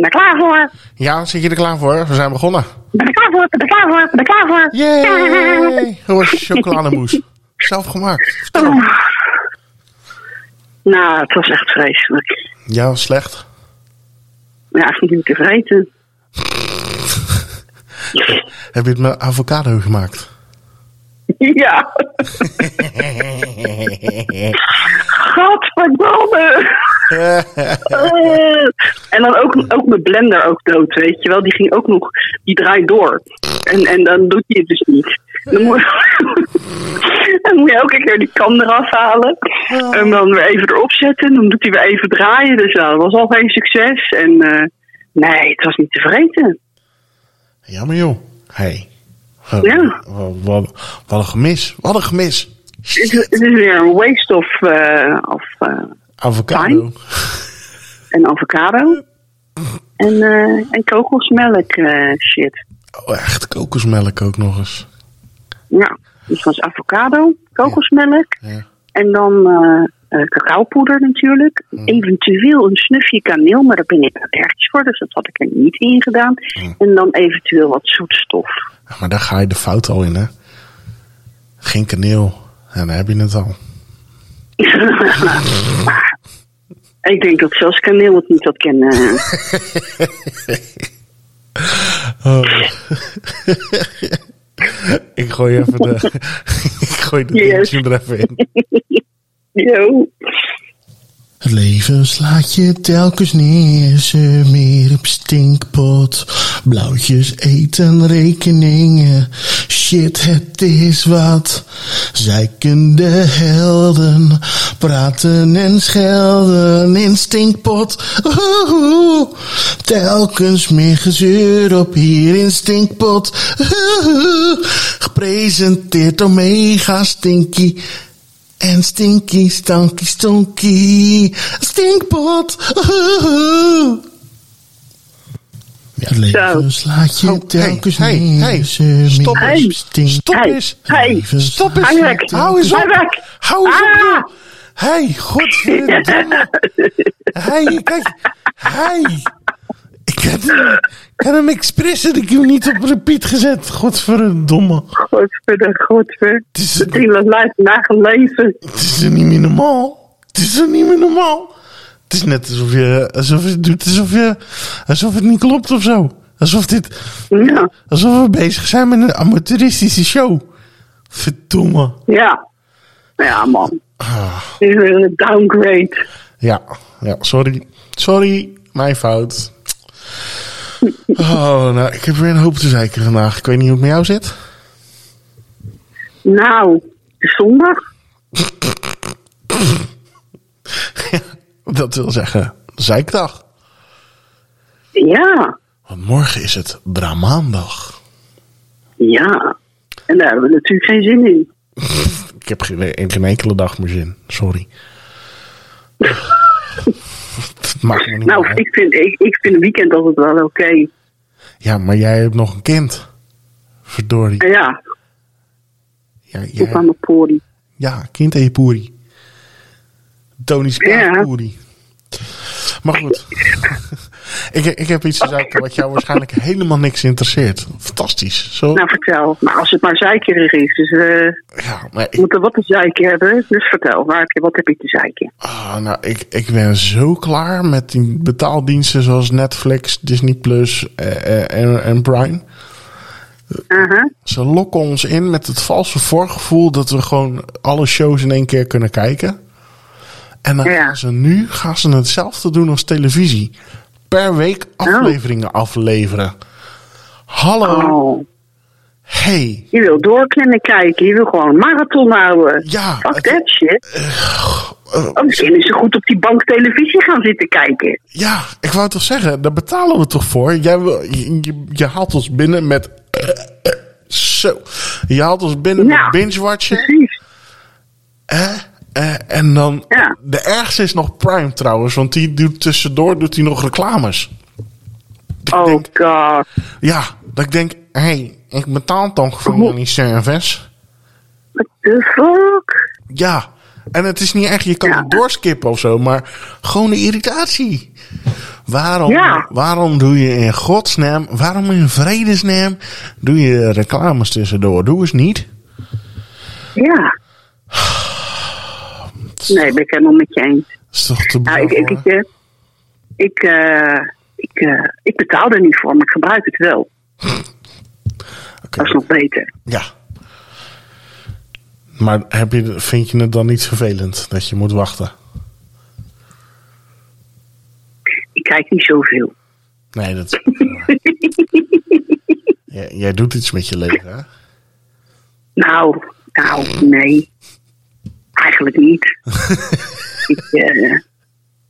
ben er klaar voor. Ja, zit je er klaar voor? We zijn begonnen. Ben er klaar voor, ben er klaar voor, ben er klaar voor. Yay! Hoe was je chocolademousse? Zelf gemaakt. Oh. Nou, het was echt vreselijk. Ja, slecht. Ja, ik niet te vreten. Heb je het met avocado gemaakt? Ja. Gadverdamme. En dan ook, ook mijn blender ook dood, weet je wel. Die ging ook nog, die draait door. En, en dan doet hij het dus niet. Dan moet, dan moet je elke keer die kan eraf halen. En dan weer even erop zetten. Dan doet hij weer even draaien. Dus dat was al geen succes. En eh, nee, het was niet te vreten. Jammer joh. Hey. Ja. Wat, wat, wat een gemis. Wat een gemis. Het is, het is weer een waste of, eh, of eh, Avocado. en avocado. En, eh, en kokosmelk eh, shit. Oh, echt kokosmelk ook nog eens. Ja, dus was avocado, kokosmelk. Ja. En dan eh, eh, cacaopoeder natuurlijk. Eventueel een snufje kaneel, maar daar ben ik allergisch voor. Dus dat had ik er niet in gedaan. En dan eventueel wat zoetstof. Ja, Maar daar ga je de fout al in, hè? Geen kaneel. Ja, dan heb je het al. ik denk dat zelfs kaneel het niet had kennen. Oh. ik gooi even de. ik gooi de Yes. er even in. Yo. Het leven slaat je telkens neer, ze meer op stinkpot. Blauwtjes eten rekeningen, shit het is wat. Zeikende helden, praten en schelden in stinkpot. Telkens meer gezeur op hier in stinkpot. Gepresenteerd door Mega Stinky. En stinky, stanky, stonky. Stinkpot. Ja, het leven Zo. slaat je Oh, telkens hey, hey, hey, stop eens, stink- Stop Hey, eens. hey, Stop eens. Je Hou eens op. weg. Hou eens op, Ah! joh. Hey, godverdomme. Hey, kijk. Hey. Ik heb hem, ik heb hem expres en ik heb hem niet op repeat gezet. Godverdomme. Godverdomme, godver. Het is, was live nagelezen. het is er niet meer normaal. Het is er niet meer normaal. Het is net alsof je, alsof je doet alsof je, alsof het niet klopt of zo. Alsof dit, Ja, alsof we bezig zijn met een amateuristische show. Verdomme. ja. Ja, man. Ah. Dit is een downgrade. Ja, ja, sorry. Sorry, mijn fout. Oh, nou, ik heb weer een hoop te zeiken vandaag. Ik weet niet hoe het met jou zit. Nou, het is zondag. Dat wil zeggen, zeikdag. Ja, Want morgen is het Bramaandag. ja. En daar hebben we natuurlijk geen zin in. Ik heb geen, geen enkele dag meer zin. Sorry. Niet Nou, uit. ik vind, ik, ik vind weekend altijd wel oké. Ja, maar jij hebt nog een kind. Verdorie. Ja, Ja, jij, aan mijn pori. ja kind en je poeri. Tony Spaak Ja. poeri. Maar goed. ik, ik heb iets te zeggen wat jou waarschijnlijk helemaal niks interesseert. Fantastisch. Zo, Nou, vertel. Maar als het maar zeikerig is. Dus we ja, maar ik, moeten wat te zeiken hebben. Dus vertel, waar heb je, wat heb je te zeiken? ah, nou, ik, ik ben zo klaar met die betaaldiensten zoals Netflix, Disney Plus eh, eh, en, en Prime. Aha. Ze lokken ons in met het valse voorgevoel dat we gewoon alle shows in één keer kunnen kijken. En dan Ja. gaan ze nu gaan ze hetzelfde doen als televisie. Per week afleveringen afleveren. Hallo. Oh. Hey. Je wil door kunnen kijken. Je wil gewoon marathon houden. Ja, Fuck that shit. eh, Oh, misschien is ze goed op die bank televisie gaan zitten kijken. ja, ik wou toch zeggen, daar betalen we toch voor? Jij je, je, je haalt ons binnen met... eh, zo. Je haalt ons binnen met binge-watchen. Precies. Eh, eh, en dan, Ja. de ergste is nog Prime trouwens, want die doet tussendoor doet hij nog reclames. Oh denk, god. ja, dat ik denk, hé, hey, ik betaal toch voor Hoe- jullie service. What the fuck? Ja, en het is niet echt, je kan Ja. het doorskippen of zo, maar gewoon de irritatie. Waarom, Ja. waarom doe je in godsnaam, waarom in vredesnaam doe je reclames tussendoor? Doe eens niet. Ja. Nee, ben ik helemaal met je eens. Dat is toch te Nou, ik, ik, ik, eh, ik, eh, ik, eh, ik betaal er niet voor, maar ik gebruik het wel. Dat is nog beter. Ja. Maar heb je, vind je het dan niet vervelend dat je moet wachten? Ik kijk niet zoveel. Nee, dat jij, jij doet iets met je leven, hè? Nou, nou, nee. Eigenlijk niet. ik, eh,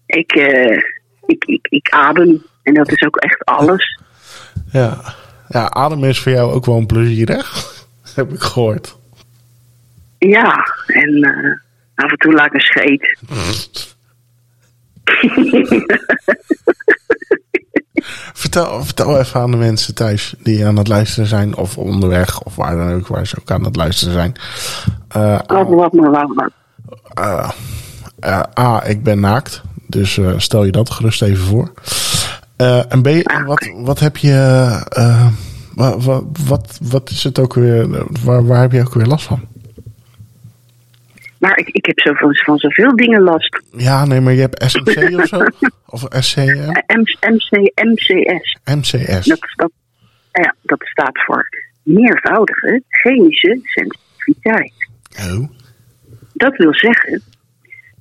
ik, eh, ik, ik, ik adem. En dat is ook echt alles. Ja. Ja, ademen is voor jou ook wel een plezier, hè? heb ik gehoord. Ja, en eh, af en toe laat ik een scheet. Vertel, vertel even aan de mensen thuis die aan het luisteren zijn, of onderweg, of waar dan ook, waar ze ook aan het luisteren zijn. Eh, Wat, eh, eh, A, ik ben naakt, dus stel je dat gerust even voor. En B, wat, wat heb je, wat, wat, wat is het ook weer, waar, waar heb je ook weer last van? Maar ik, ik heb zoveel, van zoveel dingen last. Ja, nee, maar je hebt SMC of zo? Of SCM? Eh, MC, MC, MCS. MCS. Dat, dat, ja, dat staat voor meervoudige chemische sensitiviteit. Oh, Dat wil zeggen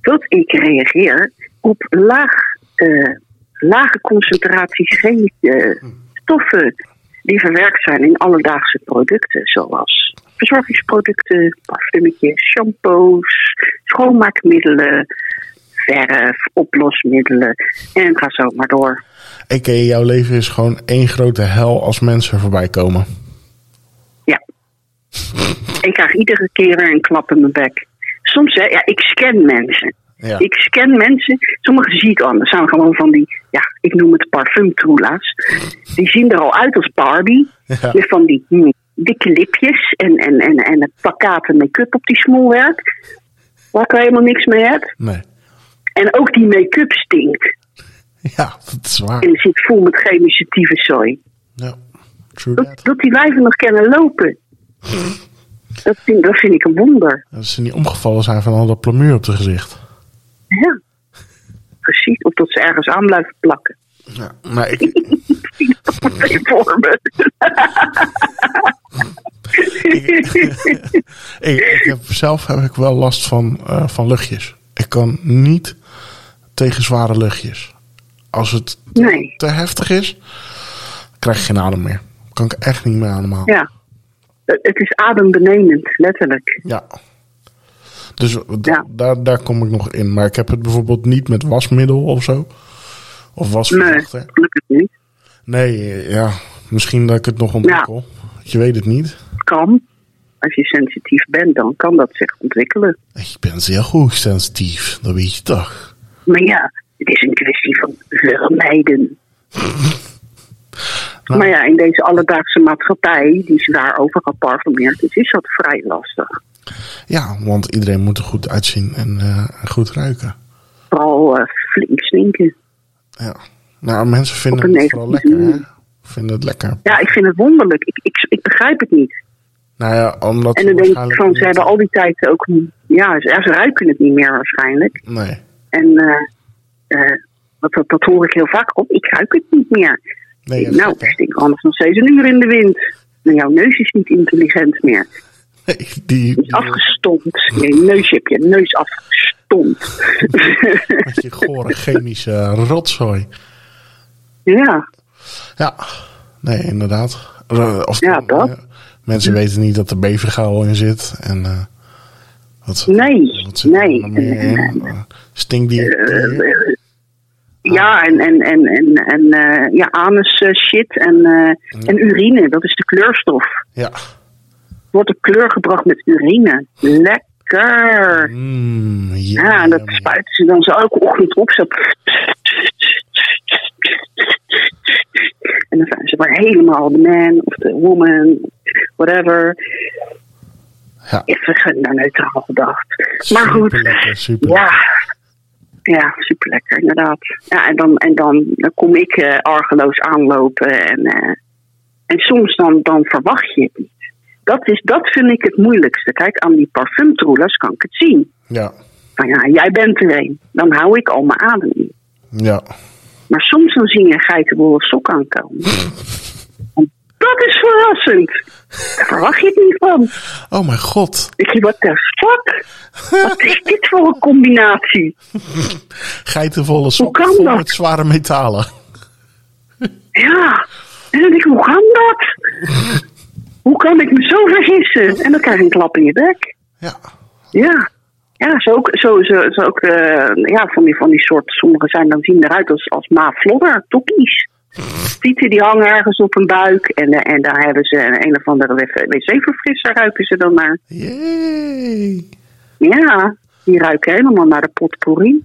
dat ik reageer op laag, eh, lage concentraties chemische stoffen die verwerkt zijn in alledaagse producten, zoals verzorgingsproducten, parfumetjes, shampoos, schoonmaakmiddelen, verf, oplosmiddelen en ga zo maar door. a.k.a. jouw leven is gewoon één grote hel als mensen voorbij komen. Ja. ik krijg iedere keer weer een klap in mijn bek. Soms, hè, ja, ik scan mensen. Ja. Ik scan mensen. Sommigen zie ik. Dat zijn gewoon van die, ja, ik noem het parfumtroela's. Die zien er al uit als Barbie. Ja. Met van die hm, dikke lipjes en, en, en, en plakkaten make-up op die smolwerk. Waar ik helemaal niks mee heb. Nee. En ook die make-up stinkt. Ja, dat is waar. En zit vol met chemische tyfuszooi. Ja, true Dat, die wijven nog kunnen lopen. Dat vind, dat vind ik een wonder. Dat ze niet omgevallen zijn van al dat plamuur op het gezicht. Precies. Of dat ze ergens aan blijven plakken. Ja, maar ik, voor me. ik, ik heb, zelf heb ik wel last van, eh, van luchtjes. Ik kan niet tegen zware luchtjes. Als het Nee. te heftig is, krijg ik geen adem meer. Kan ik echt niet meer ademhalen. Ja. Het is adembenemend, letterlijk. Ja. Dus Ja. daar, daar kom ik nog in. Maar ik heb het bijvoorbeeld niet met wasmiddel of zo. Of Nee, wasverzachter. gelukkig niet. Nee, ja. Misschien dat ik het nog ontwikkel. Je weet het niet. Kan. Als je sensitief bent, dan kan dat zich ontwikkelen. Ik ben zeer goed sensitief. Dat weet je toch. Maar ja, het is een kwestie van vermijden. Nou. Maar ja, in deze alledaagse maatschappij, die zwaar overal parfumeert is, is dat vrij lastig. Ja, want iedereen moet er goed uitzien en eh, goed ruiken. Vooral eh, flink slinken. Ja. Nou, mensen vinden het vooral lekker, hè? Vinden het lekker. Ja, ik vind het wonderlijk. Ik, ik, ik begrijp het niet. Nou ja, omdat En dan denk ik van, ze hebben al die tijd ook... Ja, ze, ze ruiken het niet meer waarschijnlijk. Nee. En eh, dat, dat, dat hoor ik heel vaak op. Ik ruik het niet meer. Nee, nou, ik stink anders nog steeds een uur in de wind. Nou, jouw neus is niet intelligent meer. Nee, die, afgestompt. Je neus, je hebt je neus afgestompt. met je gore chemische rotzooi. ja, Ja, nee, inderdaad. Of, Ja, eh, mensen weten niet dat er bevergauw in zit. En eh wat, Nee, wat zit nee. Eh, Stinkdier. Eh, ja, en, en, en, en, en ja, anus shit en, en urine. Dat is de kleurstof. ja. Wordt de kleur gebracht met urine. Lekker. Mm, ja, Ja, en dat ja, spuiten ze dan zo elke ochtend op. Zo. En dan zijn ze maar helemaal de man of de woman, whatever. Ja. Even naar neutraal gedacht. Maar goed, Superlekker, super. ja. Ja, super lekker, inderdaad. Ja, en dan, en dan, dan kom ik eh, argeloos aanlopen. En, eh, en soms dan, dan verwacht je het niet. Dat, is, dat vind ik het moeilijkste. Kijk, aan die parfumtroelers kan ik het zien. Ja. Van ja, jij bent er een. Dan hou ik al mijn adem in. Ja. Maar soms dan zie je een geitenwolle sok aankomen. En dat is verrassend. Daar verwacht je het niet van. Oh mijn god. Ik je, what the fuck? Wat is dit voor een combinatie? Geitenvolle sokken vol met zware metalen. Ja. En dan denk ik, hoe kan dat? Hoe kan ik me zo vergissen? En dan krijg je een klap in je bek. Ja. Ja. Ja, zo ook, zo, zo, zo ook eh, ja, van, die, van die soort, sommige zijn dan zien eruit als, als Ma Flodder, tokkies. Fietsen die hangen ergens op een buik en, eh, en daar hebben ze een, een of andere wc-verfrisser ruiken ze dan naar. Yay. Ja, die ruiken helemaal naar de potpourri.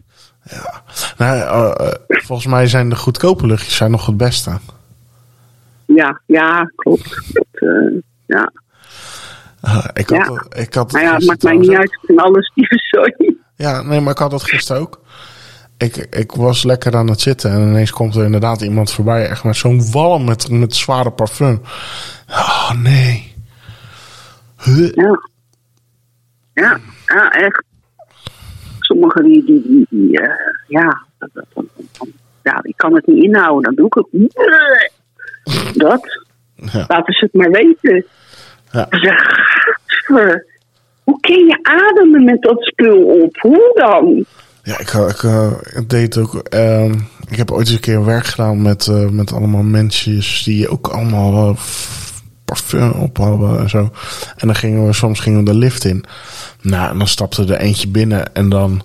Nou, eh, eh, volgens mij zijn de goedkope luchtjes zijn nog het beste. Ja, ja, klopt. klopt eh, ja. Eh, ik had, Ja. het- ik had Maar ja, het maakt mij niet uit. Ik vind alles lieve sorry. Ja, nee, maar ik had dat gisteren ook. Ik, ik was lekker aan het zitten en ineens komt er inderdaad iemand voorbij. Echt met zo'n walm met, met zware parfum. Oh, nee. Huh. Ja. Ja, ja, echt. Sommigen die, die, die, die, eh, ja, ja, ik kan het niet inhouden. Dan doe ik het. Dat. Ja. Laten ze het maar weten. Ja. Ze zeggen, "Gadver, Hoe kun je ademen met dat spul op? Hoe dan? Ja, ik, ik, eh, ik deed ook. ehm, ik heb ooit eens een keer werk gedaan met, eh, met allemaal mensen die ook allemaal eh, parfum op hadden en zo. En dan gingen we soms gingen we de lift in. Nou, en dan stapte er eentje binnen en dan.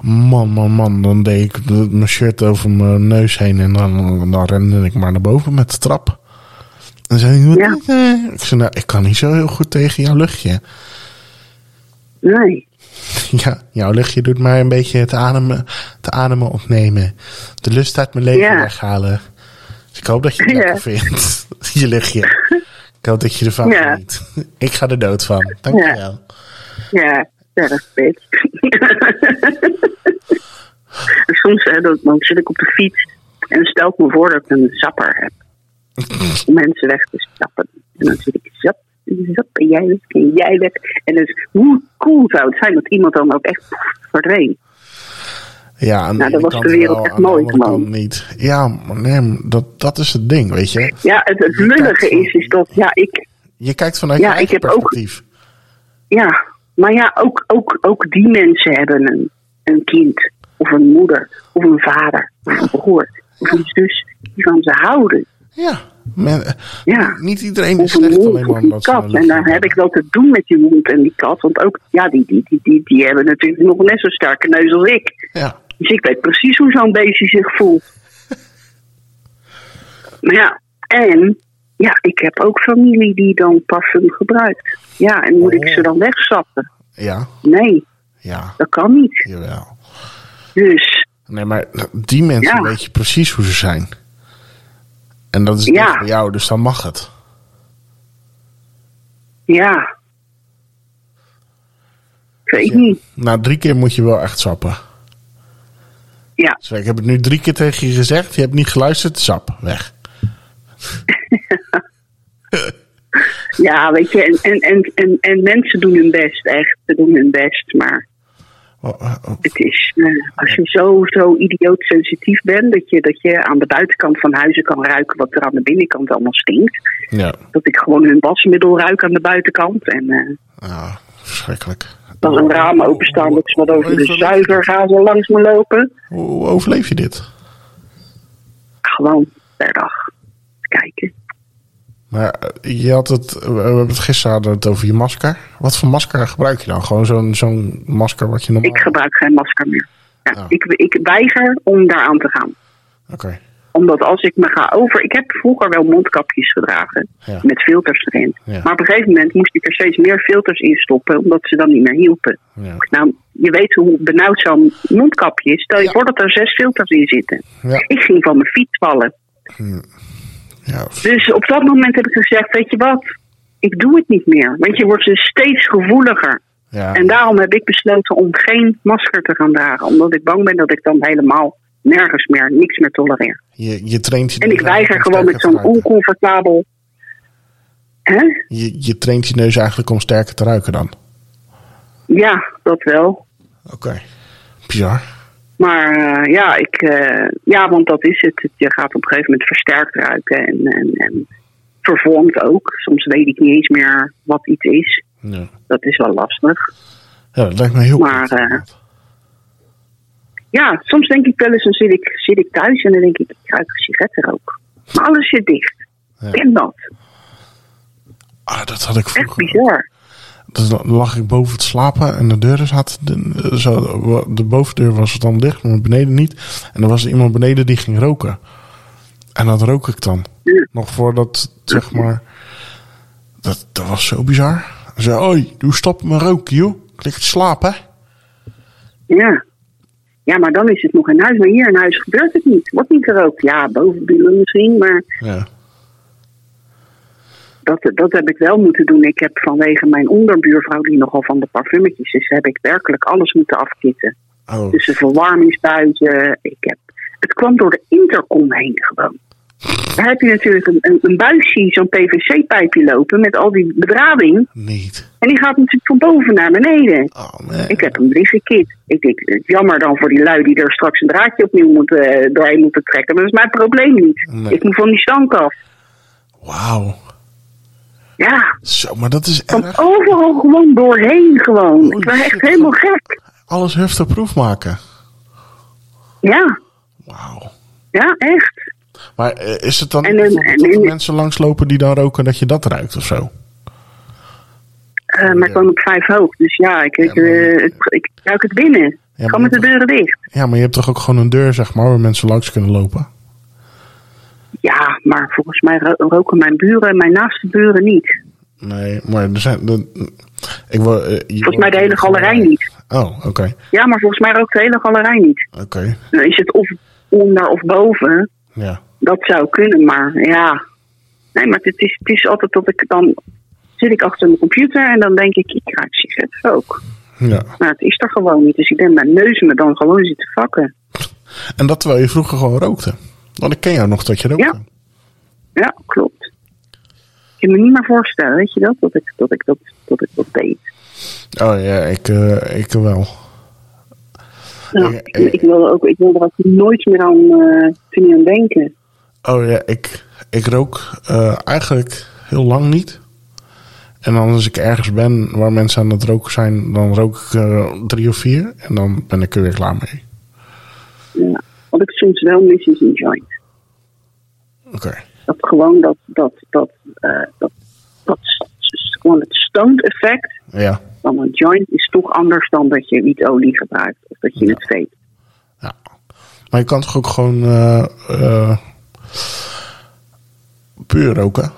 Man, man, man, dan deed ik mijn shirt over mijn neus heen en dan, dan rende ik maar naar boven met de trap. En zei hij, Ja. Ik zei, nou, ik kan niet zo heel goed tegen jouw luchtje. Nee. Ja, jouw luchtje doet mij een beetje het ademen, het ademen opnemen. De lust uit mijn leven Ja. weghalen. Dus ik hoop dat je het lekker vindt. Je luchtje. Ik hoop dat je ervan Ja. geniet. Ik ga er dood van. Dankjewel. Ja, ja, dat is Soms hè, dan, dan zit ik op de fiets en dan stel ik me voor dat ik een zapper heb. Om mensen weg te stappen. En dan zit ik zap, zap, en jij weg, en jij weg. En dus hoe cool zou het zijn dat iemand dan ook echt verdween. Ja, Nou, dat was de wereld wel, echt mooi kant niet. Ja, maar nee, dat, dat is het ding, weet je. Ja, het, het lullige van- is, is dat, ja, ik, Je kijkt vanuit Ja, je eigen ik heb ook- perspectief. Ja, maar ja, ook, ook, ook die mensen hebben een, een kind, of een moeder, of een vader, of een broer, of een zus die van ze houden. Ja, men- eh, Ja. niet iedereen is slecht alleen maar een omdat kat. En dan heb ik wel te doen met die hond en die kat. Want ook, ja, die, die, die, die, die hebben natuurlijk nog net zo'n sterke neus als ik. Ja, Dus ik weet precies hoe zo'n beestje zich voelt. maar ja, en ja, ik heb ook familie die dan parfum gebruikt. Ja, en moet ik Oh. ze dan wegzappen? ja, Nee, ja, dat kan niet. jawel. Dus Nee, maar die mensen Ja. weet je precies hoe ze zijn. En dat is Ja. niet voor jou, dus dan mag het. ja. Ik weet Ja. niet. Nou, drie keer moet je wel echt sappen. Ja, Dus ik heb het nu drie keer tegen je gezegd. Je hebt niet geluisterd. Sap, weg. ja weet je, en, en, en, en, en mensen doen hun best, echt. Ze doen hun best, maar. Het is, eh, als je zo, zo idioot sensitief bent, dat je, dat je aan de buitenkant van huizen kan ruiken wat er aan de binnenkant allemaal stinkt. Ja, Dat ik gewoon hun wasmiddel ruik aan de buitenkant. En eh ja, verschrikkelijk. dan een raam openstaan, dat ze wat over de zuiver gaan zo langs me lopen. Hoe, hoe overleef je dit? Gewoon per dag kijken. Maar eh, je had het, we hebben het gisteren hadden het over je masker. Wat voor masker gebruik je dan? Gewoon zo'n zo'n masker wat je normaal... Ik gebruik geen masker meer. Ja, Oh. ik, ik weiger om daaraan te gaan. Oké, Omdat als ik me ga over. Ik heb vroeger wel mondkapjes gedragen. Ja. Met filters erin. Ja. Maar op een gegeven moment moest ik er steeds meer filters in stoppen. Omdat ze dan niet meer hielpen. Nou, je weet hoe benauwd zo'n mondkapje is. Stel je voor dat er zes filters in zitten. Ik ging van mijn fiets vallen. Ja. Dus op dat moment heb ik gezegd: Weet je wat? Ik doe het niet meer. Want je wordt dus steeds gevoeliger. Ja. En daarom heb ik besloten om geen masker te gaan dragen. Omdat ik bang ben dat ik dan helemaal nergens meer, niks meer tolereer. Je, je traint je En ik weiger gewoon met zo'n oncomfortabel... Hè? Je, je traint je neus eigenlijk om sterker te ruiken dan. Ja, dat wel. Oké. Bizar. Maar eh, ja, ik, eh, ja, want dat is het. Je gaat op een gegeven moment versterkt ruiken en, en, en vervormd ook. Soms weet ik niet eens meer wat iets is. Ja. Dat is wel lastig. ja, dat lijkt me heel Maar, eh. Ja, soms denk ik wel eens, dan zit ik, zit ik thuis en dan denk ik, ik ruik een sigarettenrook. Maar alles zit dicht. Ja. Dat. Ah, dat had ik Echt vroeger. bizar. Dus dan lag ik boven te slapen en de deuren zaten. De, zo, de bovendeur was dan dicht, maar beneden niet. En er was iemand beneden die ging roken. En dat rook ik dan. Nog voordat, zeg maar. Dat, dat was zo bizar. Hij zei: Oi, doe stop met roken, joh. Ik lig te slapen. Ja. Ja, maar dan is het nog in huis. Maar hier in huis gebeurt het niet. Wordt niet gerookt. Ja, bovenburen misschien, maar Ja. Dat, dat heb ik wel moeten doen. Ik heb vanwege mijn onderbuurvrouw, die nogal van de parfumetjes is, heb ik werkelijk alles moeten afkitten. Oh, Dus de verwarmingsbuizen. Ik heb, het kwam door de intercom heen gewoon. Daar heb je natuurlijk een, een, een buisje, zo'n PVC-pijpje lopen met al die bedrading. niet. En die gaat natuurlijk van boven naar beneden. Oh, man. Ik heb hem drie gekit. Ik denk, jammer dan voor die lui die er straks een draadje opnieuw moeten, eh, doorheen moeten trekken. Maar dat is mijn probleem niet. Nee. Ik moet van die stank af. Wauw. Ja, Zo, maar dat is van overal gewoon doorheen gewoon. Holy ik ben echt helemaal gek. Alles heftig maken. Ja, Wauw. ja, echt. Maar eh, is het dan En dat en er een- mensen langslopen die dan roken dat je dat ruikt of zo? Eh, maar ik woon op vijf hoog. Dus ja, ik, ik, Ja, maar- eh, ik, ik ruik het binnen. Ja, Gewoon maar met de dat- deuren dicht. Ja, maar je hebt toch ook gewoon een deur, zeg maar, waar mensen langs kunnen lopen? Ja, maar volgens mij ro- roken mijn buren en mijn naaste buren niet. Nee, maar er zijn. Ik wil, eh, Volgens mij de hele galerij niet. Oh, oké. Ja, maar volgens mij rookt de hele galerij niet. Oké. Dan is het of onder of boven. Ja. Dat zou kunnen, maar ja. Nee, maar het is, het is altijd dat ik dan zit ik achter mijn computer en dan denk ik, ik ruik sigaretten ook. ja. Maar het is er gewoon niet. Dus ik denk, mijn neus me dan gewoon zitten vakken. En dat terwijl je vroeger gewoon rookte. Want ik ken jou nog dat je rookte. Ja. Ja, klopt. Ik kan me niet meer voorstellen, weet je dat? Dat ik dat, ik dat, dat, ik dat deed. Oh ja, ik, eh, ik wel. Ik, eh. ik, wil ook, ik wil er ook nooit meer aan, eh, te niet aan denken. Oh ja, ik, ik rook eh, eigenlijk heel lang niet. En dan als ik ergens ben waar mensen aan het roken zijn, dan rook ik eh, drie of vier. En dan ben ik er weer klaar mee. Ja. Wat ik soms wel mis is een joint. Oké. Dat gewoon dat, dat, dat, eh, dat, dat, gewoon het stoned effect Ja. van een joint is toch anders dan dat je wietolie gebruikt. Of dat je Ja. het veet. ja. Maar je kan toch ook gewoon eh, eh, puur roken?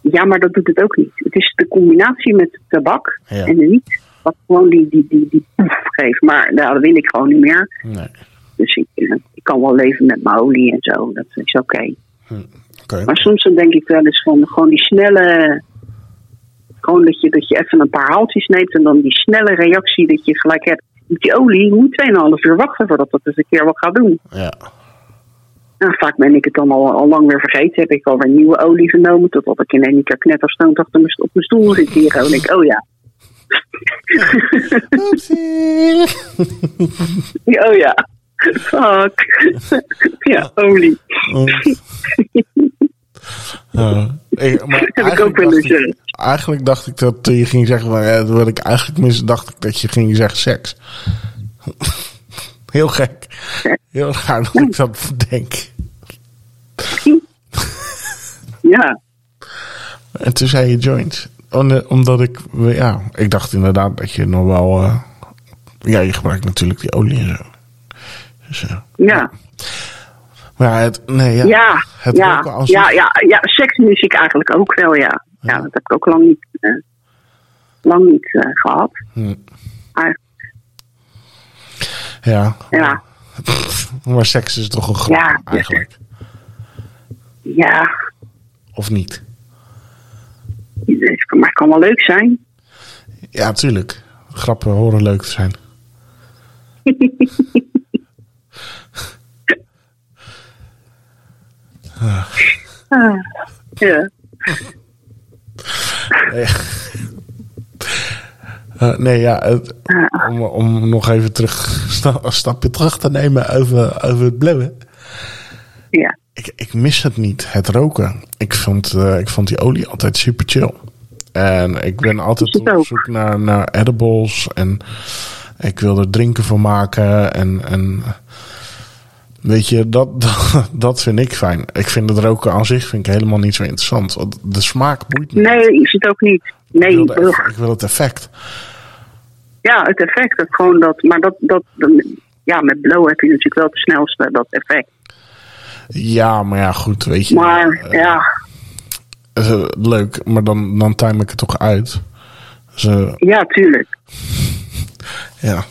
Ja, maar dat doet het ook niet. Het is de combinatie met tabak Ja. en de wiet. Wat gewoon die, die, die, die poef geeft. Maar nou, dat wil ik gewoon niet meer. Nee. Ik, kan wel leven met mijn olie en zo. Dat is oké. Oké. Maar soms dan denk ik wel eens van gewoon die snelle. Gewoon dat je, dat je even een paar haaltjes neemt en dan die snelle reactie dat je gelijk hebt. Met die olie je moet 2,5 uur wachten voordat dat eens een keer wat gaat doen. Ja. Nou, vaak ben ik het dan al, al lang weer vergeten. Heb ik alweer nieuwe olie genomen. Totdat ik in één keer knetterstoond achter mijn, op mijn stoel zit hier. En ik, oh. Ja, Oh ja. Fuck. ja, olie. Ik, maar Heb ik eigenlijk ook wel dacht eens, ik- eh. Eigenlijk dacht ik dat je ging zeggen, van, ja, wat ik eigenlijk mis, dacht ik dat je ging zeggen seks. Heel gek. Heel raar dat ik dat denk. Ja. En toen zei je joint. Om- Omdat ik, ja, ik dacht inderdaad dat je nog wel, eh, ja, je gebruikt natuurlijk die olie en zo. Ja. maar het, nee, ja. Ja. Het Ja. als Ja, ja, ja. Seks mis ik eigenlijk ook wel, ja. Ja, dat heb ik ook lang niet, eh, lang niet eh, gehad. Hm. Eigenlijk, Ja. ja. Maar seks is toch een grap Ja. eigenlijk. Ja. Of niet? Maar het kan wel leuk zijn. Ja, tuurlijk. Grappen horen leuk te zijn. Ja. Nee, Eh, nee ja, het- om, om nog even terug, een stapje terug te nemen over, over het blauwe. ja. Ik, ik mis het niet, het roken. Ik vond, eh, ik vond die olie altijd super chill. En ik ben altijd op zoek naar, naar edibles. En ik wil er drinken van maken. En, en weet je, dat, dat, dat vind ik fijn. Ik vind het roken aan zich vind ik helemaal niet zo interessant. Want de smaak boeit me. Nee, is het ook niet. ik, Nee, wil de- ugh. ik wil het effect. ja, het effect. Het gewoon dat, maar dat, dat, ja, met blow heb je natuurlijk wel het snelste dat effect. Ja, maar ja, goed, weet je. Maar eh, ja, eh, leuk, maar dan, dan time ik het toch uit. Dus, ja, tuurlijk. Ja.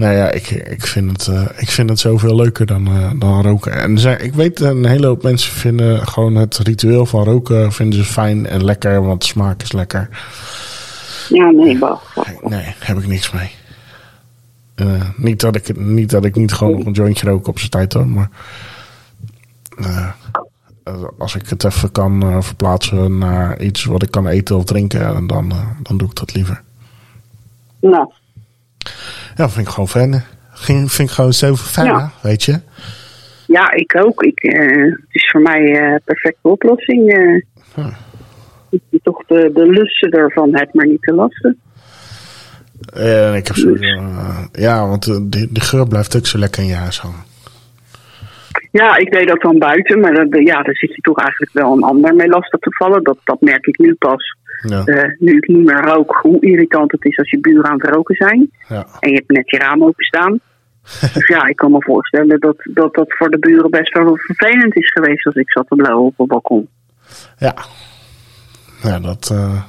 Nou ja, ik, ik, vind het, eh, ik vind het zoveel leuker dan, eh, dan roken. En zijn, ik weet, een hele hoop mensen vinden gewoon het ritueel van roken vinden ze fijn en lekker, want de smaak is lekker. Ja, nee, wacht. Nee, heb ik niks mee. Eh, niet, dat ik, niet dat ik niet gewoon nog een jointje rook op zijn tijd hoor, maar als ik het even kan verplaatsen naar iets wat ik kan eten of drinken, dan, dan doe ik dat liever. Nou, Ja, vind ik gewoon fijn. Ging, vind ik gewoon zo fijn, Ja. weet je. ja, ik ook. Ik, eh, het is voor mij eh, een perfecte oplossing. eh. Huh. Dat je toch de, de lussen ervan hebt, maar niet de lasten. En ik heb zo, eh, ja, want de, de, de geur blijft ook zo lekker in je huis hangen. Ja, ik deed dat dan buiten, maar dat, ja, daar zit je toch eigenlijk wel een ander mee lastig te vallen. Dat, dat merk ik nu pas. Ja, Eh, nu ik niet meer rook, hoe irritant het is als je buren aan het roken zijn. ja. En je hebt net je raam openstaan. dus ja, ik kan me voorstellen dat, dat dat voor de buren best wel vervelend is geweest als ik zat te blowen op het balkon. ja. Ja, dat eh,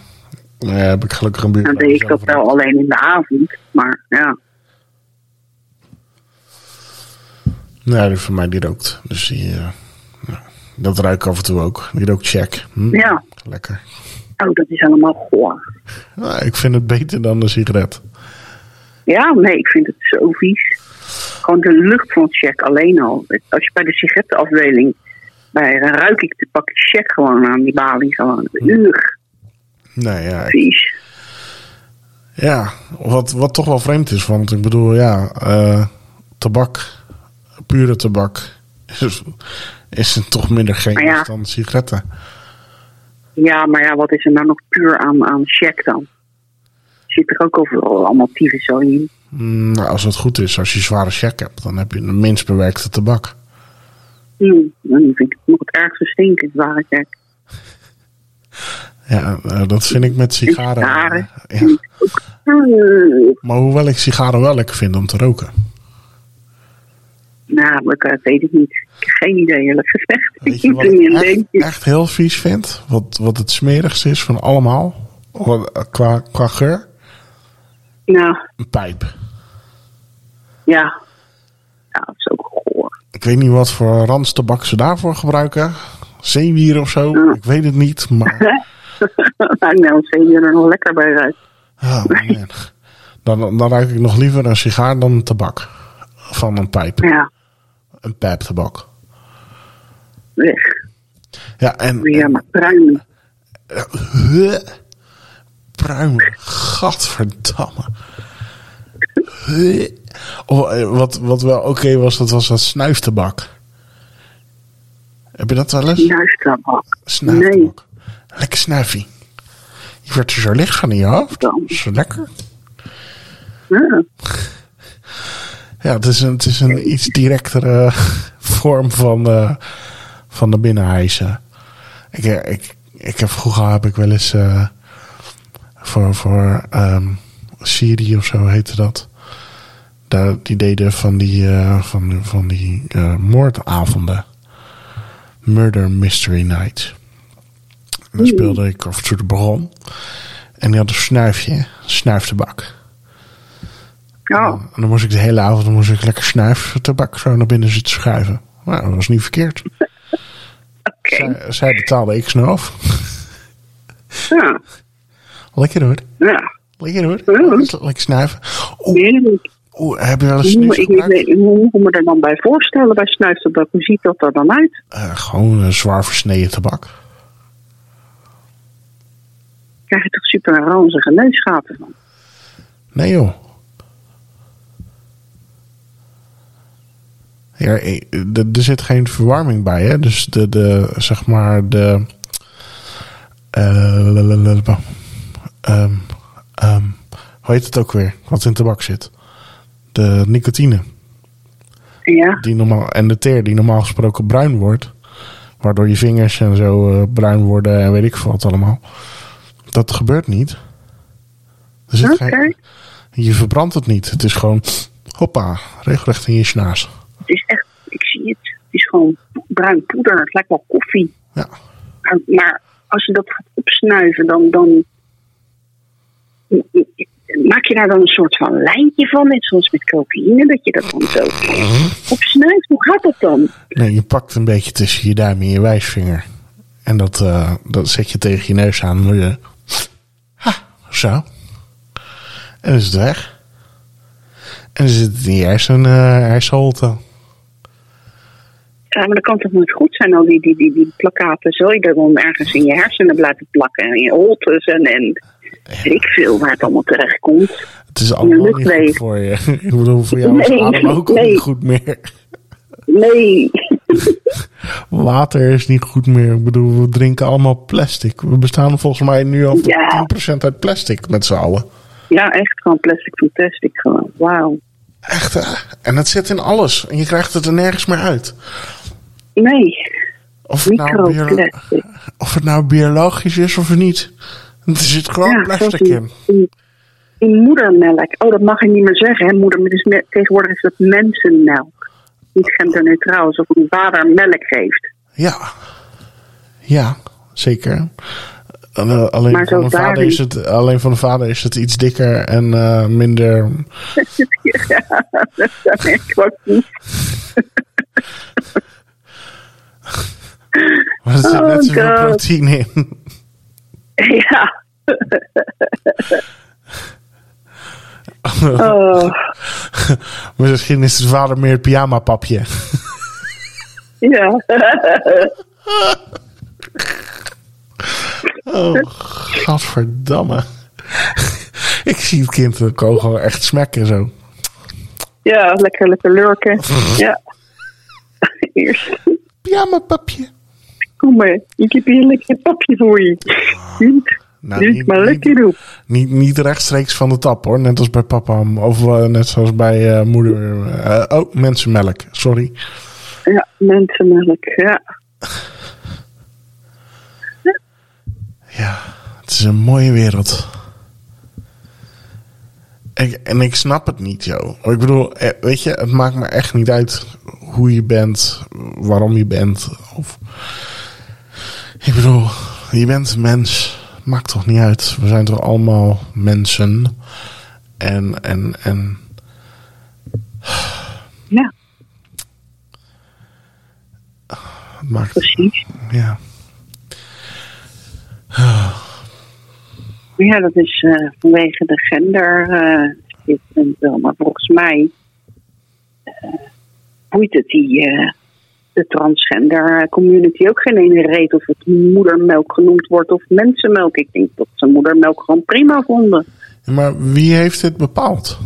nou ja, heb ik gelukkig een buurt. Dan deed ik dat wel alleen in de avond. Maar ja, Nee, die van mij die rookt. Dus die, eh, dat ruik ik af en toe ook. Die rookt check. Hm, ja. Lekker. Oh, dat is helemaal goor. Nou, ik vind het beter dan een sigaret. Ja, nee, ik vind het zo vies. Gewoon de lucht van check alleen al. Als je bij de sigarettenafdeling, bij, dan ruik ik de pakje check gewoon aan die balie. Gewoon, uur, Nee, ja, vies. Ja, wat, wat toch wel vreemd is, want ik bedoel, ja, eh, tabak, pure tabak, is, is toch minder ja. dan sigaretten. Ja, maar ja, wat is er nou nog puur aan, aan check dan? Zit er ook overal allemaal zo in? Mm, nou, als het goed is, als je zware check hebt, dan heb je de minst bewerkte tabak. Hmm, dan vind ik het nog het ergste stinken, zware check. Ja, eh, dat vind ik met sigaren. sigaren. eh, ja. Hmm, Maar hoewel ik sigaren wel lekker vind om te roken. Nou, dat eh, weet ik niet. Ik heb geen idee, eerlijk gezegd. Weet Ik je wat ik echt, echt heel vies vind? Wat, wat het smerigste is van allemaal, eh, qua, qua geur? Nou, Een pijp. ja. Ja, dat is ook goor. Ik weet niet wat voor randstabak ze daarvoor gebruiken. Zeewier of zo. Ja. Ik weet het niet. Maar nou, je er nog lekker bij uit. oh man. Dan, dan ruik ik nog liever een sigaar dan een tabak. Van een pijp. Ja, Een pijptabak. weg. Ja, en... Ja, maar pruimen. Huh? Pruimen. Gadverdamme. Huh? Oh, eh, wat, wat wel oké was, dat was dat snuiftabak. Heb je dat wel eens? Snuiftabak. Snuiftabak. Lekker snuifie. Je wordt er zo licht van in je hoofd. Dan. Zo lekker. Ja. Ja, het is een, het is een iets directere vorm van, eh, van de. Ik, eh, ik, ik heb vroeger heb ik wel eens eh, voor, voor ehm Syrië of zo heette dat. Daar, die deden van die, eh, van, van die moordavonden. Murder Mystery Night. En dan speelde ik of to de Baron. En die had een snuifje, snuiftabak. Oh, En dan moest ik de hele avond moest ik lekker snuiftabak zo naar binnen zitten schuiven. Nou, dat was niet verkeerd. oké. Zij, zij betaalde ik snoof. Ja. Lekker hoor. Ja, Lekker hoor. Ja. Lekker snuiven. Oeh, heb je wel eens weet- hoe moet ik me er dan bij voorstellen bij snuiftabak? Hoe ziet dat er dan uit? Eh, gewoon een zwaar versneden tabak. Krijg je toch super ranzige neusgaten van? Nee joh. Ja, er er zit geen verwarming bij, hè? Dus de, de zeg maar, de. eh, ehm, ehm, hoe heet het ook weer? Wat in tabak zit? De nicotine. Ja, Die normaal, en de teer die normaal gesproken bruin wordt. Waardoor je vingers en zo eh, bruin worden en weet ik veel wat allemaal. Dat gebeurt niet. Er zit oké. geen, je verbrandt het niet. Het is gewoon, hoppa, regelrecht in je snaas. Het is echt, ik zie het. Het is gewoon bruin poeder. Het lijkt wel koffie. Ja, Maar, maar als je dat gaat opsnuiven, dan, dan maak je daar dan een soort van lijntje van, net zoals met cocaïne, dat je dat dan zo opsnuift. Hoe gaat dat dan? nee, je pakt een beetje tussen je duim en je wijsvinger. En dat, eh, dat zet je tegen je neus aan. Dan je, ha, zo. En dan is het weg. En dan zit het in je hersen, eh hersenholte. Ja, maar dat kan toch nooit goed zijn, al die, die, die, die plakkaten. Zul je er dan ergens in je hersenen blijven plakken en in je holtes en, en weet ik veel waar het allemaal terecht komt. Het is allemaal niet goed voor je. Ik bedoel, voor jou is Nee, adem ook nee. niet goed meer. Nee, Water is niet goed meer. Ik bedoel, we drinken allemaal plastic. We bestaan volgens mij nu al Ja. 10% uit plastic met z'n allen. ja, echt gewoon plastic van plastic gewoon. Wauw. Echt, hè? En het zit in alles. En je krijgt het er nergens meer uit. Nee, Of het, nou of het nou biologisch is of niet. Er zit gewoon Ja, plastic in. in, in moedermelk. Oh, dat mag je niet meer zeggen, hè? Moeder, is tegenwoordig is dat mensenmelk. Niet genderneutraal, alsof een vader melk geeft. Ja. Ja, zeker. Alleen, Maar van de vader is het, alleen van de vader is het iets dikker en eh, minder... ja, dat denk ik ook niet. Maar er zit Oh, net zoveel God. proteïne in. Ja. Oh, Misschien is de vader meer het pyjama-papje. ja. Oh, gadverdamme. Ik zie het kind de kogel echt smekken zo. Ja, lekker, lekker lurken. Ja. Eerst. Pyjama-papje. Kom maar, ik heb hier een lekker papje voor je. Niet, Nou, niet niet- maar lekker op. Niet, niet rechtstreeks van de tap hoor. Net als bij papa. Of eh, net zoals bij eh, moeder. eh, oh, mensenmelk. Sorry. Ja, mensenmelk, ja. Ja, het is een mooie wereld. Ik, en ik snap het niet, joh. Ik bedoel, eh, weet je, het maakt me echt niet uit hoe je bent, waarom je bent. Of, ik bedoel, je bent een mens. Maakt toch niet uit. We zijn toch allemaal mensen. En, en, en Ja, het maakt, precies. ja. Ja, dat is eh, vanwege de gender. wel. Maar volgens mij eh, boeit het die, de transgender community ook geen ene reet of het moedermelk genoemd wordt of mensenmelk. Ik denk dat ze moedermelk gewoon prima vonden. Maar wie heeft dit bepaald?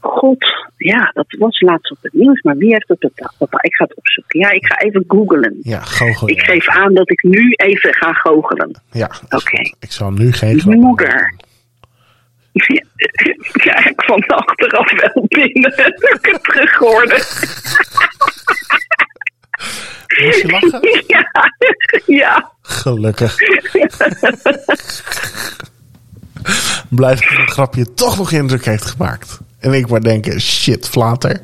God, ja, dat was laatst op het nieuws. Maar wie heeft het bepaald? Bepaald? Ik ga het opzoeken. Ja, ik ga even googlen. Ja, goochel. Ik geef aan dat ik nu even ga goochelen. Ja, Oké. ik zal nu geen grap Moeder. Ik krijg ik van achteraf wel binnen. Dat ik het terug hoorde. Moest je lachen? Ja, ja. Gelukkig. Blij dat een grapje toch nog indruk heeft gemaakt. En ik maar denken, shit, flater.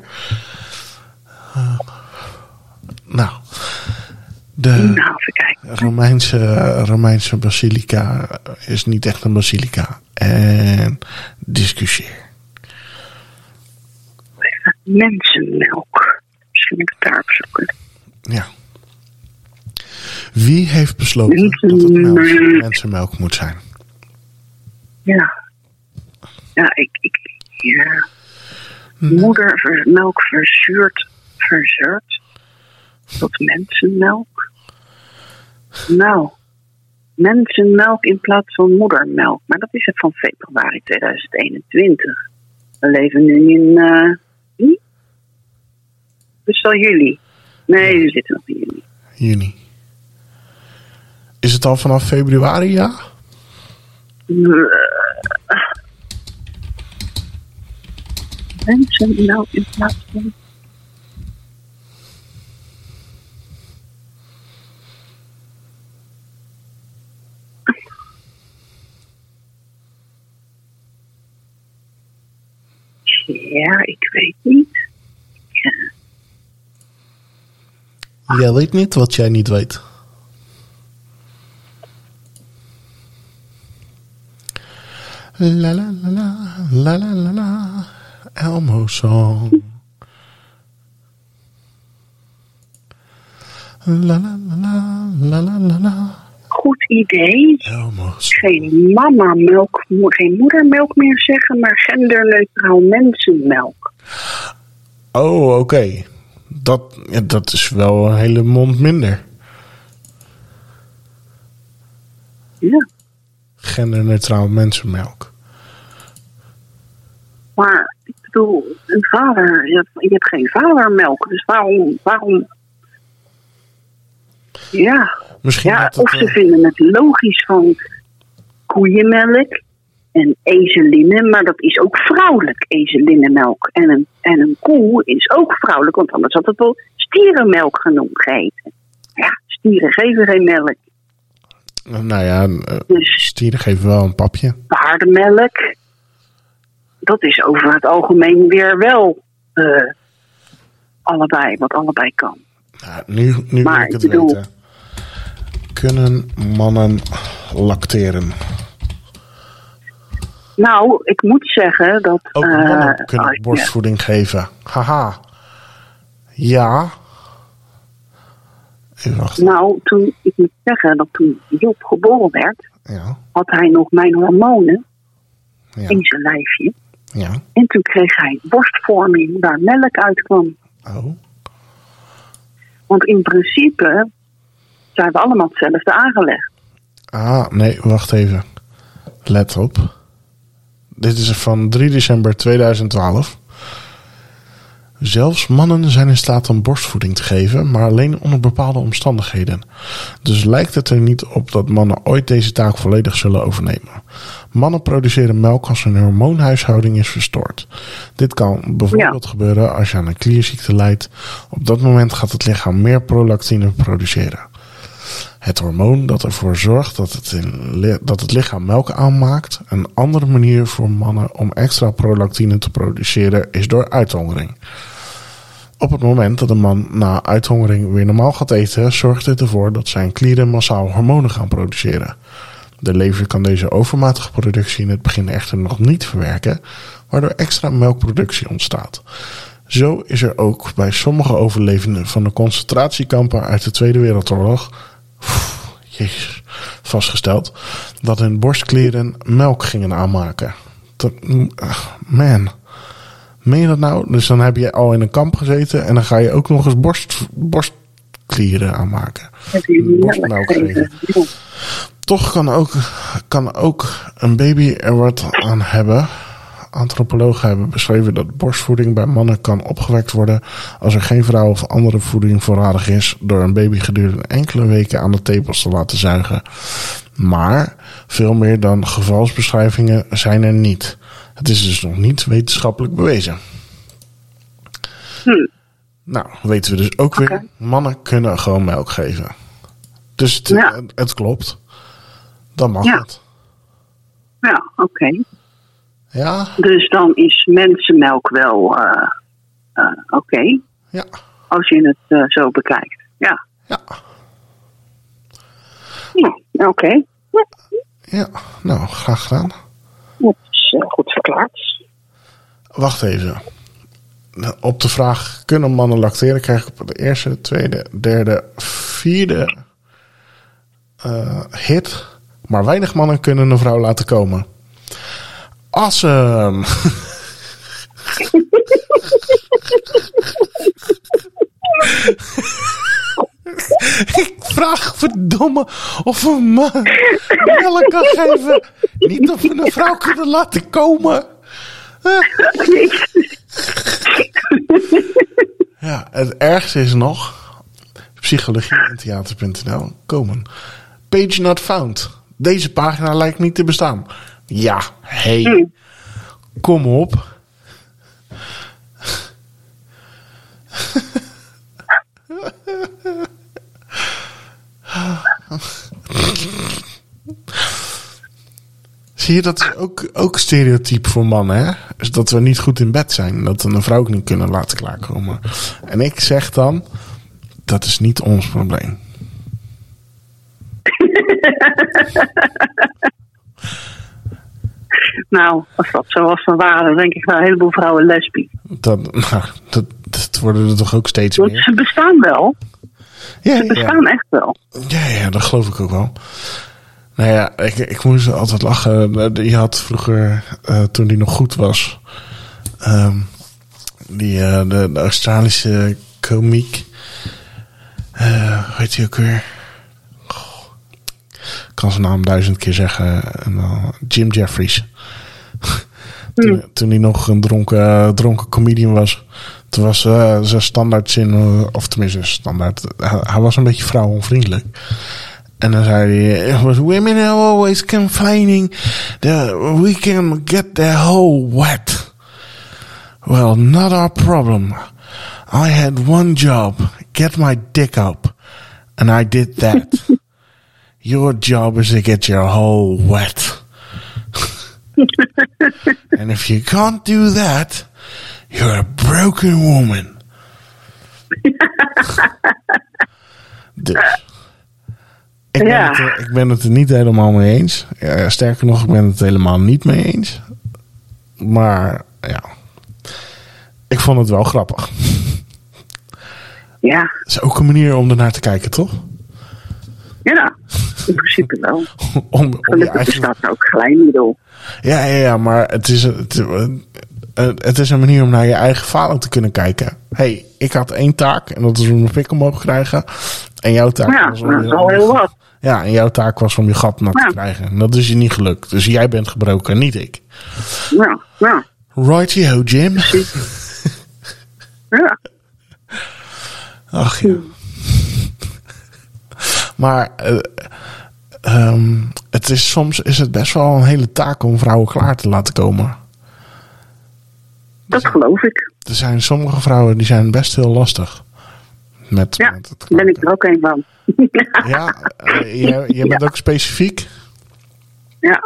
Uh, nou, de Nou. Romeinse, Romeinse basilica is niet echt een basilica. En discussieer. Mensenmelk. Misschien moet ik het daar opzoeken. Ja. Wie heeft besloten dat het melk, mensenmelk moet zijn? Ja. Ja, ik... ik ja. Moedermelk verzuurd, verzuurd tot mensenmelk. Nou, mensenmelk in plaats van moedermelk. Maar dat is het van februari 2021. We leven nu in uh, juni? Dus al juli. Nee, we zitten nog in juni. Juni. Is het al vanaf februari, ja? Uh, mensenmelk in plaats van Ja, ik weet niet. Ja. Jij weet niet wat jij niet weet. La la la la, la la la la, Elmo song. La la la la, la la la. Goed idee. Elmo song. Geen mama-melk, geen moedermelk meer zeggen, maar genderneutraal mensenmelk. Oh, oké. Dat, ja, dat is wel een hele mond minder. Ja. Genderneutraal mensenmelk. Maar ik bedoel, een vader, je hebt, je hebt geen vadermelk, dus waarom, waarom? Ja, Misschien ja of ze eh, vinden het logisch van koeienmelk en ezelinnen, maar dat is ook vrouwelijk, ezelinnenmelk. En een, en een koe is ook vrouwelijk, want anders had het wel stierenmelk genoemd geheten. Ja, stieren geven geen melk. Nou ja, eh, Dus stieren geven wel een papje. paardenmelk, dat is over het algemeen weer wel eh, allebei, wat allebei kan. Nou, nu nu Maar wil ik het ik bedoel- weten. Kunnen mannen lacteren? Nou, ik moet zeggen dat. Ook eh, mannen kunnen borstvoeding geven. Haha. Ja. Nou, toen, ik moet zeggen dat toen Job geboren werd, Ja. had hij nog mijn hormonen Ja. in zijn lijfje. Ja. En toen kreeg hij borstvorming waar melk uitkwam. Oh. Want in principe zijn we allemaal hetzelfde aangelegd. Ah, nee, wacht even. Let op. Dit is van 3 december 2012. Zelfs mannen zijn in staat om borstvoeding te geven, maar alleen onder bepaalde omstandigheden. Dus lijkt het er niet op dat mannen ooit deze taak volledig zullen overnemen. Mannen produceren melk als hun hormoonhuishouding is verstoord. Dit kan bijvoorbeeld gebeuren als je aan een klierziekte lijdt. Op dat moment gaat het lichaam meer prolactine produceren. Het hormoon dat ervoor zorgt dat het, dat het lichaam melk aanmaakt. Een andere manier voor mannen om extra prolactine te produceren is door uithongering. Op het moment dat een man na uithongering weer normaal gaat eten, zorgt dit ervoor dat zijn klieren massaal hormonen gaan produceren. De lever kan deze overmatige productie in het begin echter nog niet verwerken, waardoor extra melkproductie ontstaat. Zo is er ook bij sommige overlevenden van de concentratiekampen uit de Tweede Wereldoorlog Jezus, vastgesteld dat hun borstklieren melk gingen aanmaken. Dat, ach, man, meen je dat nou? Dus dan heb je al in een kamp gezeten en dan ga je ook nog eens borst, borstklieren aanmaken. Borstmelk geven. Toch kan ook, kan ook een baby er wat aan hebben. Antropologen hebben beschreven dat borstvoeding bij mannen kan opgewekt worden als er geen vrouw of andere voeding voorradig is door een baby gedurende enkele weken aan de tepels te laten zuigen. Maar veel meer dan gevalsbeschrijvingen zijn er niet. Het is dus nog niet wetenschappelijk bewezen. Hm. Nou, weten we dus ook weer, mannen kunnen gewoon melk geven. Dus het, Ja. het, het klopt. Dan mag Ja. het. Ja, oké. Ja, Dus dan is mensenmelk wel eh, eh, oké. ja, Als je het eh, zo bekijkt. Ja, ja, ja oké. Ja, ja. Nou, graag gedaan. dat is goed verklaard. Wacht even. Op de vraag, kunnen mannen lacteren? Krijg ik op de eerste, tweede, derde, vierde hit. Maar weinig mannen kunnen een vrouw laten komen. Awesome. Ik vraag verdomme of een man melk kan geven. Niet of we een vrouw kunnen laten komen. Ja, het ergste is nog psychologie en theater.nl komen. Page not found. Deze pagina lijkt niet te bestaan. Ja, hey. Kom op. Zie je, dat is ook, ook stereotype voor mannen, hè? Dus dat we niet goed in bed zijn. Dat we een vrouw ook niet kunnen laten klaarkomen. En ik zeg dan, dat is niet ons probleem. Nou, als dat zo was van waren, dan denk ik wel een heleboel vrouwen lesbisch. Dat, nou, dat, dat worden er toch ook steeds Want meer. ze bestaan wel. Ja, Ze ja, bestaan echt wel. ja, ja, dat geloof ik ook wel. Nou ja, ik, ik moest altijd lachen. Je had vroeger, eh, toen die nog goed was, ehm, die, eh, de, de Australische komiek. eh hoe heet hij ook weer? Kan zijn naam duizend keer zeggen. En dan Jim Jeffries. toen, toen hij nog een dronken, dronken comedian was. Toen was eh, zijn standaard zin, eh, of tenminste standaard, hij, hij was een beetje vrouwonvriendelijk. En dan zei hij, women are always complaining that we can get their hole wet. Well, not our problem. I had one job, get my dick up. And I did that. your job is to get your hole wet. and if you can't do that, you're a broken woman. dus. Ik ben, Ja. het, er- ik ben het er niet helemaal mee eens. Ja, sterker nog, ik ben het helemaal niet mee eens. Maar ja, ik vond het wel grappig. Ja, Het is ook een manier om ernaar te kijken, toch? ja. In principe wel. Om, om Gelukkig eigen... bestaat er ook glijmiddel. Ja, ja, ja, maar het is, het, het is een manier om naar je eigen falen te kunnen kijken. hey, ik had één taak en dat is om een pik omhoog te krijgen. En jouw taak Ja, was om je- al heel wat. Ja, en jouw taak was om je gat nat Ja. te krijgen. En dat is je niet gelukt. Dus jij bent gebroken, niet ik. Ja, ja. Righty-ho, Jim. Ja, Ach ja. Maar eh, ehm, het is, soms is het best wel een hele taak om vrouwen klaar te laten komen. dat geloof ik. Er zijn sommige vrouwen die zijn best heel lastig. Met, Ja, met het daar ben ik er ook een van. Ja, eh, jij, jij bent ook specifiek Ja.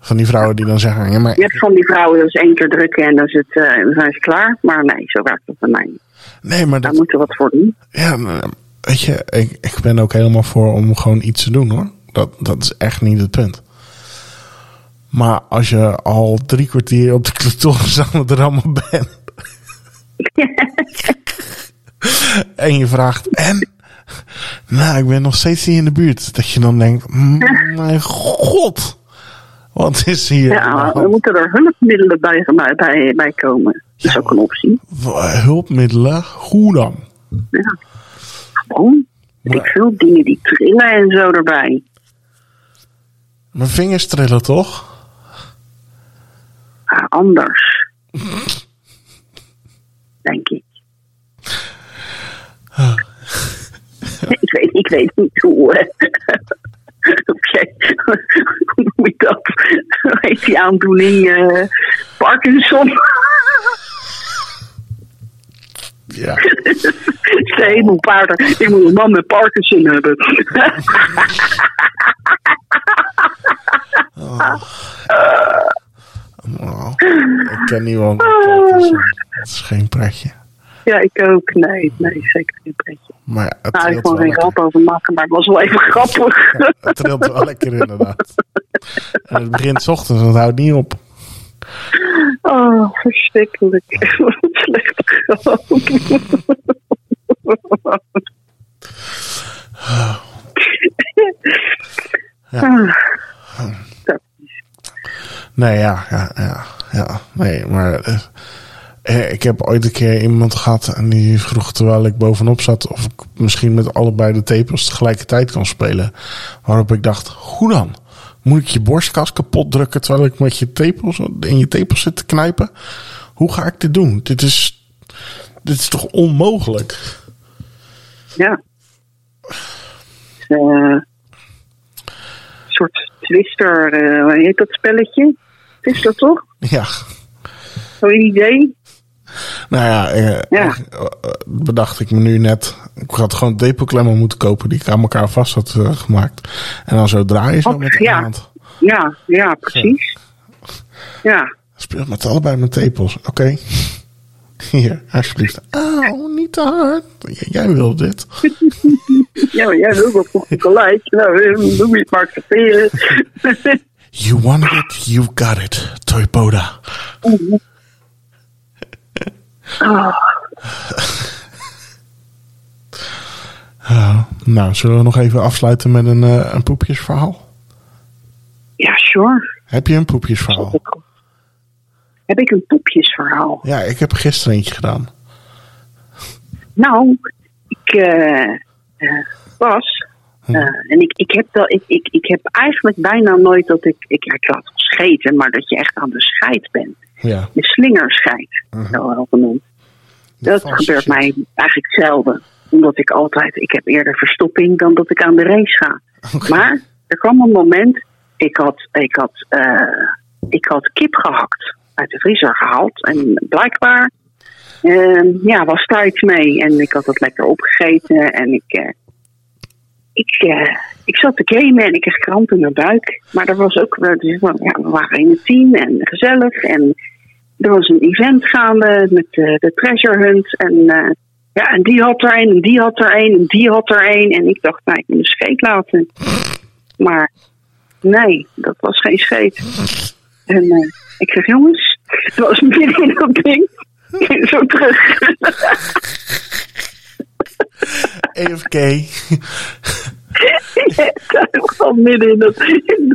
van die vrouwen die dan zeggen... Ja, maar Je hebt van die vrouwen is één keer drukken en dan, is het, eh, dan zijn ze klaar. Maar nee, zo werkt het bij mij niet. nee, maar Daar dat, moeten we wat voor doen. ja, nou, weet je, ik, ik ben ook helemaal voor om gewoon iets te doen hoor. Dat, dat is echt niet het punt. Maar als je al drie kwartier op de clitoris aan het rammen bent... en je vraagt, en? Nou, ik ben nog steeds niet in de buurt. Dat je dan denkt, "Mm, mijn god... Wat is hier? Ja, hand?" dan moeten er hulpmiddelen bij, bij, bij, bij komen. Dat is ook een optie. Hulpmiddelen? Hoe dan? Ja. Weet Ik veel dingen die trillen en zo erbij. Mijn vingers trillen toch? Ah, anders. Denk ik. ik, weet, ik weet niet hoe. eh, Oké, hoe noem ik dat? Hoe heet die aandoening? eh, Parkinson. Ja. de hemelpaarden. Ik moet een man met Parkinson hebben. Oh, ik ken niemand. met Parkinson. Dat is geen pretje. ja, ik ook. Nee, nee, zeker geen pretje. Maar het Nou, ik kon wel geen grap over maken, maar het was wel even grappig. Het trilt wel lekker inderdaad. En het begint 's ochtends en het houdt niet op. Oh, verschrikkelijk. Wat een slechte grap. Ja. Ah, Nee, ja, ja, ja, ja. Nee, maar eh, eh, ik heb ooit een keer iemand gehad en die vroeg terwijl ik bovenop zat of ik misschien met allebei de tepels tegelijkertijd kan spelen. Waarop ik dacht, hoe dan? Moet ik je borstkas kapot drukken terwijl ik met je tepels in je tepels zit te knijpen? Hoe ga ik dit doen? Dit is, dit is toch onmogelijk? ja. Is, een soort twister, eh, hoe heet dat spelletje? Twister toch? Ja. Zo'n idee? Nou ja, eh, Ja. bedacht ik me nu net. Ik had gewoon depelklemmen moeten kopen die ik aan elkaar vast had eh, gemaakt. En dan zo draaien zo Oh, met de ja. hand. Ja, ja, precies. Ja, Speelt met allebei mijn tepels. Oké. Hier, alsjeblieft. Auw, niet te hard. J- Jij wil dit. ja maar jij wil dat toch gelijk. Nou, eh, doe je het maar accepteren. You wanted it, you got it. Toypoda. Ah, Uh, nou, zullen we nog even afsluiten met een, eh, een poepjesverhaal? ja, sure. Heb je een poepjesverhaal? Heb ik een poepjesverhaal? Ja, ik heb gisteren eentje gedaan. Nou, ik eh, eh, was. Hm. eh, en ik, ik, heb dat, ik, ik, ik heb eigenlijk bijna nooit dat ik. Ik, ja, ik laat het scheten, maar dat je echt aan de scheid bent. Ja. De slingerscheit, zo wel genoemd. Dat vast gebeurt shit. mij eigenlijk zelden. Omdat ik altijd. Ik heb eerder verstopping dan dat ik aan de race ga. Maar er kwam een moment. Ik had, ik had, eh, ik had kip gehakt. Uit de vriezer gehaald. En blijkbaar eh, ja, was daar iets mee. En ik had het lekker opgegeten. En ik, eh, ik, eh, ik zat te gamen en ik kreeg kramp in mijn buik. Maar er was ook, dus, ja, we waren in het team en gezellig. En er was een event gaande met de treasure hunt. En, eh, ja, en die had er een, en die had er een, en die had er een. En ik dacht, nou, ik moet een scheet laten. Maar nee, dat was geen scheet. En eh, ik zeg, jongens, het was midden in dat ding. Zo terug. EFK. Ja, gewoon midden in dat.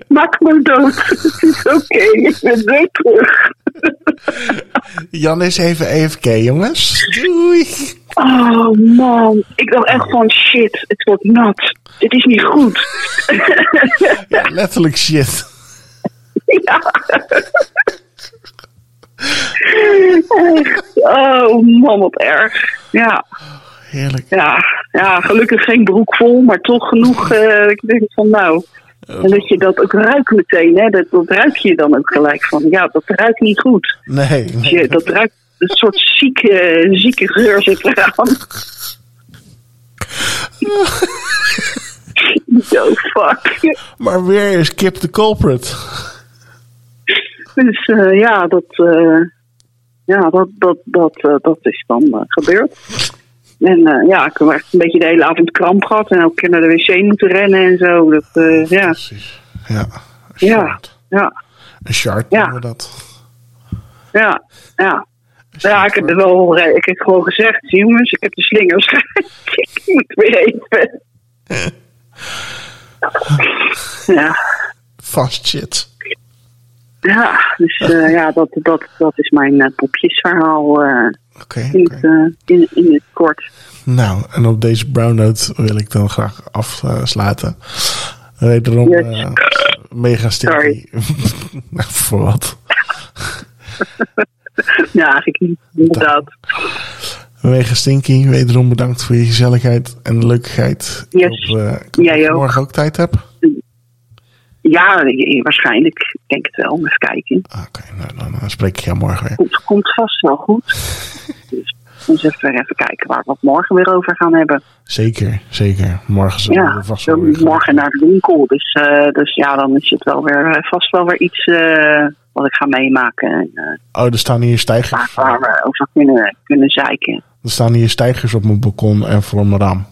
Maak me dood. Het is oké, ik ben zo terug. Jan is even EFK, jongens. Doei. Oh man, ik dacht echt van shit, het wordt nat. Dit is niet goed. Ja, letterlijk shit. ja. Echt. Oh man, wat erg. Ja, Heerlijk. ja, ja, gelukkig geen broek vol, maar toch genoeg. eh, ik denk van nou. En dat je dat ook ruikt meteen, hè? Dat, dat ruik je dan ook gelijk van. Ja, dat ruikt niet goed. Nee. Dus je, dat ruikt een soort zieke, zieke geur zit eraan. Zo fuck. Maar weer is Kip de culprit. Dus eh, ja, dat, eh, ja, dat, dat, dat, dat is dan gebeurd. En eh, ja, ik heb echt een beetje de hele avond kramp gehad en keer naar de wc moeten rennen en zo. Dat, eh, ja, Precies. Ja. Ja, ja, Een shard Ja. noemen we dat. ja, ja. Ja, ik heb het wel eh, ik heb gewoon gezegd, jongens, ik heb de slingers. ik moet weer even. Ja, Fast shit. ja dus ja, dat, dat, dat is mijn eh, popjesverhaal in, het, eh, in, in het kort. Nou, en op deze brown note wil ik dan graag afsluiten. Wederom Yes. eh, mega stinky. Nou, Voor wat? Ja, eigenlijk niet, inderdaad. Mega stinky. Wederom bedankt voor je gezelligheid en leukigheid. Yes. Ik hoop, eh, ik hoop Jij dat je ook. morgen ook tijd hebt. Ja, waarschijnlijk. Ik denk het wel. Even kijken. Ah, Oké, nou, dan, dan spreek ik jou morgen weer. Komt, komt vast wel goed. Dus eens even, even kijken waar we het morgen weer over gaan hebben. Zeker, zeker. Morgen zullen we Ja, er vast wel gaan. morgen naar de winkel. Dus, eh, dus ja, dan is het wel weer, eh, vast wel weer iets eh, wat ik ga meemaken. En Oh, er staan hier stijgers. waar, we over kunnen, kunnen zeiken. Er staan hier stijgers op mijn balkon en voor mijn raam.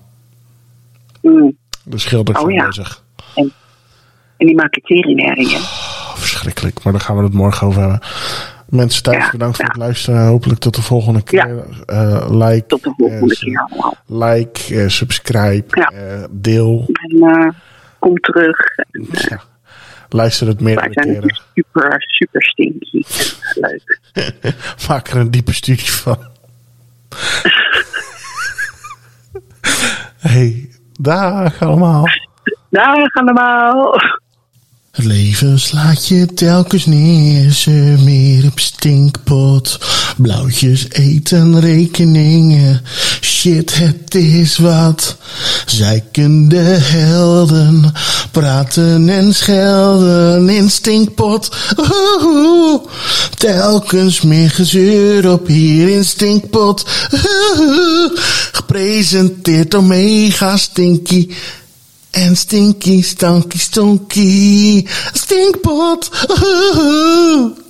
Mm. De schilders Oh, zijn ja. bezig. En die maken teringherringen. Oh, verschrikkelijk, maar daar gaan we het morgen over hebben. Mensen thuis, Ja, bedankt voor ja. het luisteren. Hopelijk tot de volgende keer. Eh, like, Tot de volgende eh, keer allemaal. like, eh, subscribe, deel. En, komt terug. Ja. Luister het Wij zijn keren. super, super stinky. Leuk. Maak er een diepe studie van. hey, dag allemaal. Dag allemaal. Het leven slaat je telkens neer, ze meer op stinkpot. Blauwtjes eten rekeningen, shit het is wat. Zeikende helden, praten en schelden in stinkpot. Telkens meer gezeur op hier in stinkpot. Gepresenteerd door Mega Stinky. En stinky, stanky, stonky, stinkpot. Oeh.